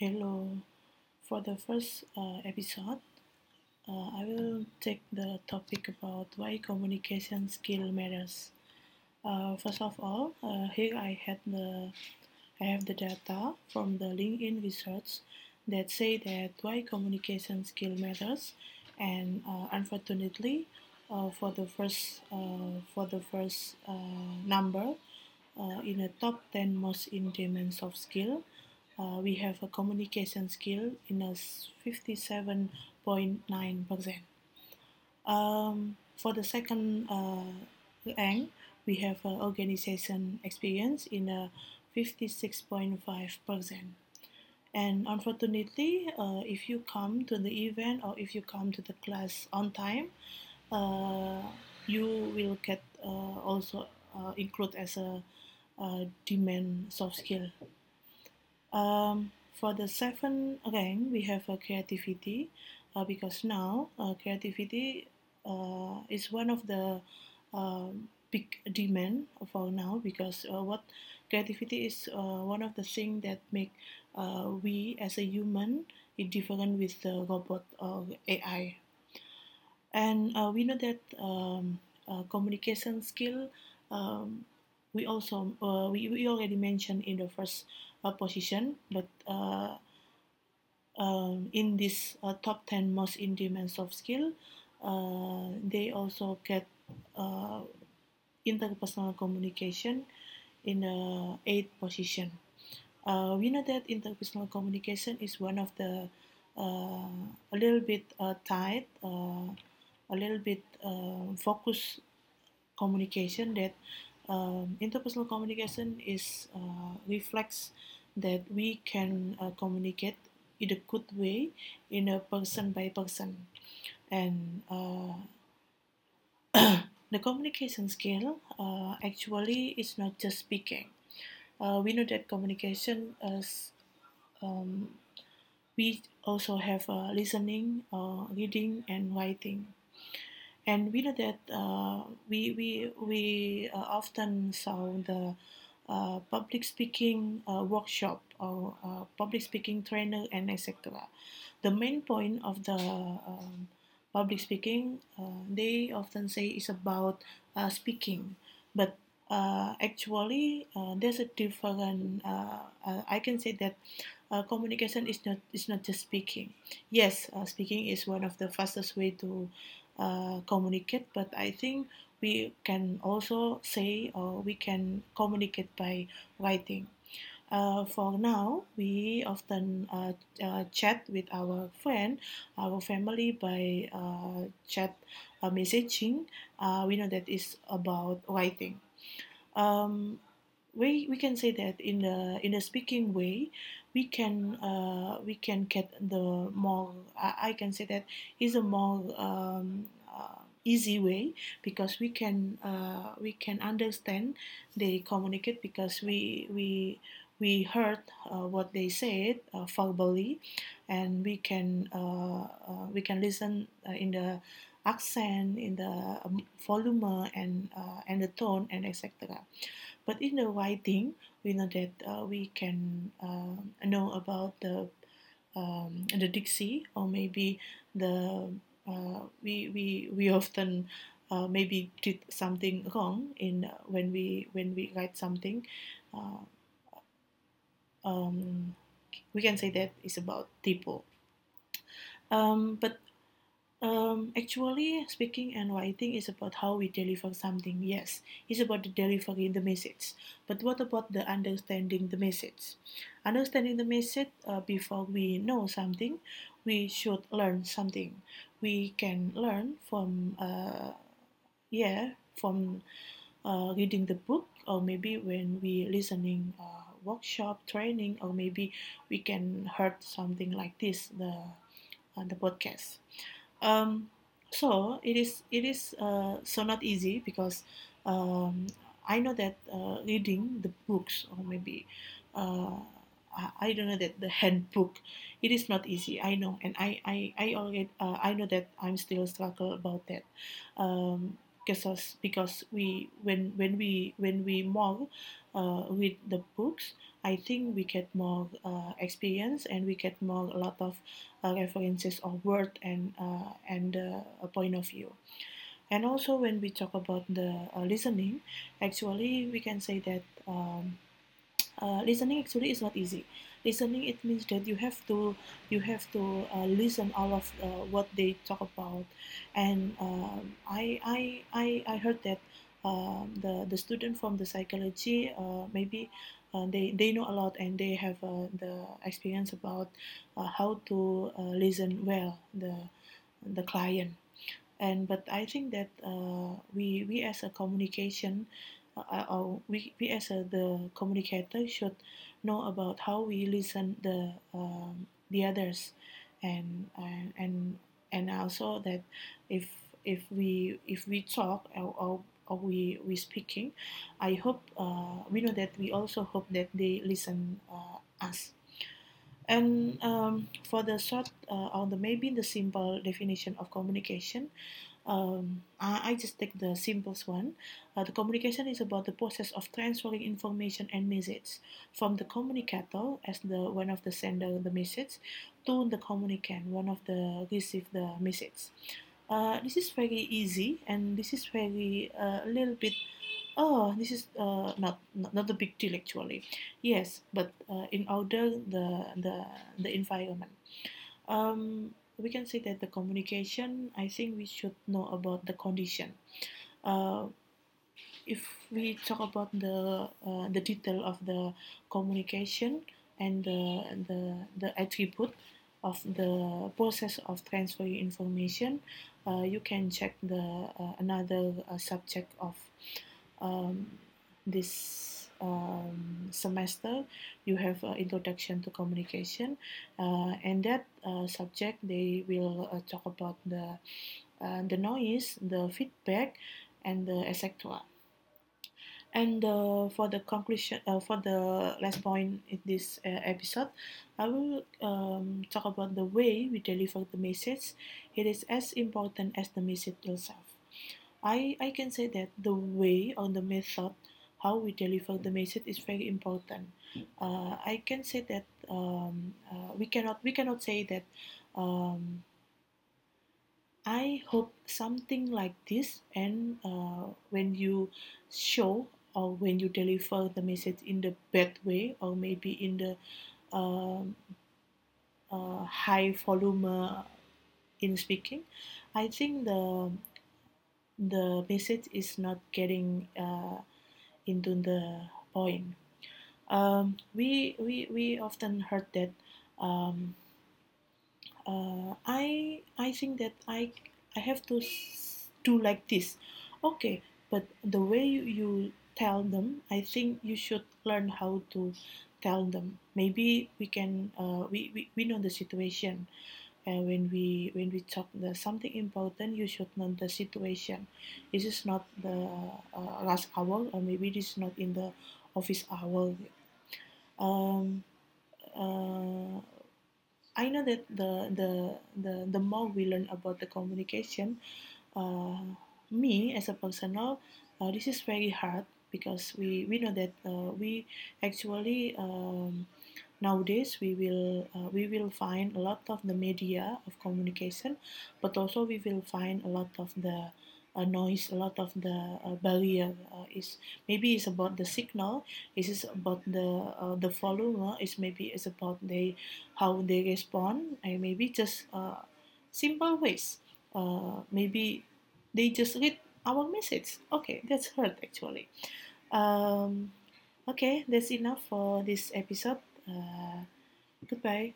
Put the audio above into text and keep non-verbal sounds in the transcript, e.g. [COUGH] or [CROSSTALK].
Hello. For the first uh, episode, uh, I will take the topic about why communication skill matters. Uh, first of all, uh, here I had the I have the data from the LinkedIn research that say that why communication skill matters, and uh, unfortunately, uh, for the first for the first number in the top 10 most in demand soft skill uh, we have a communication skill in a 57.9%. Um, for the second uh, rank, we have uh, organization experience in a 56.5%. And unfortunately, uh, if you come to the event or if you come to the class on time, uh, you will get uh, also uh, include as a, a demand soft skill. Um, for the seventh rank, we have a creativity uh, because now uh, creativity uh, is one of the um, big demand for now because uh, what creativity is uh, one of the things that make uh, we as a human different with the robot or AI. And we know that um, communication skill um, we also uh, we, we already mentioned in the first uh, position, but uh, um, in this uh, top 10 most in demand soft skill, uh, they also get uh, interpersonal communication in the eighth position. We know that interpersonal communication is one of the a little bit tight, a little bit focused communication that um, interpersonal communication is uh, reflects that we can uh, communicate in a good way in a person by person. And uh, [COUGHS] the communication skill uh, actually is not just speaking. Uh, we know that communication is um, we also have uh, listening reading and writing and we know that uh, we we we uh, often saw the uh, public speaking uh, workshop or uh, public speaking trainer and etc. The main point of the um, public speaking uh, they often say is about speaking, but actually there's a different. I can say that uh, communication is not is not just speaking. Yes, uh, speaking is one of the fastest way to uh, communicate, but I think we can also say or we can communicate by writing. Uh, for now, we often uh, uh, chat with our friend, our family by uh, chat uh, messaging. We know that is about writing. Um, we, we can say that in the in the speaking way, we can uh, we can get the more. I, can say that is a more um, uh, easy way because we can uh, we can understand they communicate because we we we heard uh, what they said uh, verbally and we can uh, uh, we can listen uh, in the accent in the um, volume and uh, and the tone and etc but in the writing we know that uh, we can uh, know about the um, the dixie or maybe the uh, we, we we often uh, maybe did something wrong in uh, when we when we write something uh, um, we can say that is about typo um, but um, actually speaking and writing is about how we deliver something yes. It's about the delivering the message. But what about the understanding the message? Understanding the message uh, before we know something we should learn something. We can learn from uh, yeah from uh, reading the book or maybe when we listening uh, workshop training or maybe we can heard something like this the uh, the podcast um, so it is it is uh, so not easy because um, I know that uh, reading the books or maybe uh, I don't know that the handbook it is not easy I know and I I, I already uh, I know that I'm still struggle about that. Um, because because we when when we when we more uh, read the books I think we get more uh, experience and we get more a lot of uh, references of word and uh, and uh, a point of view. And also when we talk about the uh, listening, actually we can say that um, listening actually is not easy. Listening it means that you have to you have to listen all of what they talk about, and um, I, I I I heard that the the student from the psychology uh, maybe uh, they they know a lot and they have uh, the experience about how to listen well the the client. And but I think that we we as a communication uh, we, we as a, the communicator should know about how we listen the um, the others. And and and also that if if we if we talk or, or we we speaking i hope uh, we know that we also hope that they listen uh, us and um, for the short uh, or the maybe the simple definition of communication um, I, I just take the simplest one. Uh, the communication is about the process of transferring information and message from the communicator as the one of the sender the message to the communicant, one of the receive the message. Uh, this is very easy and this is very uh, a little bit oh this is uh, not, not not a big deal actually. Yes but uh, in order the the the environment. Um, we can say that the communication i think we should know about the condition. Uh, if we talk about the the detail of the communication and the the, the attribute of the process of transferring information you can check the uh, another uh, subject of um, this um, semester. You have uh, introduction to communication uh, and that uh, subject they will uh, talk about the uh, the noise the feedback and the etc and uh, for the conclusion uh, for the last point in this uh, episode i will um, talk about the way we deliver the message it is as important as the message itself i i can say that the way or the method how we deliver the message is very important. Uh, I can say that um, uh, we cannot we cannot say that um, I hope something like this and uh, when you show or when you deliver the message in the bad way or maybe in the um, uh, high volume uh, in speaking, I think the the message is not getting uh, into the point. Um, we, we, we often heard that um, uh, I, I think that I, I have to do like this. Okay, but the way you, you tell them, I think you should learn how to tell them. Maybe we can, uh, we, we, we know the situation. And when we when we talk the something important you should know the situation. This is not the uh, last hour or maybe this is not in the office hour. Um, uh, I know that the, the the the more we learn about the communication uh, me as a personal uh, this is very hard because we we know that uh, we actually um, nowadays we will uh, we will find a lot of the media of communication but also we will find a lot of the uh, noise a lot of the uh, barrier uh, is maybe it's about the signal it is about the uh, the volume is maybe it's about they how they respond and maybe just simple ways maybe they just read our message. Okay that's hurt actually. Um, okay that's enough for this episode. Uh, goodbye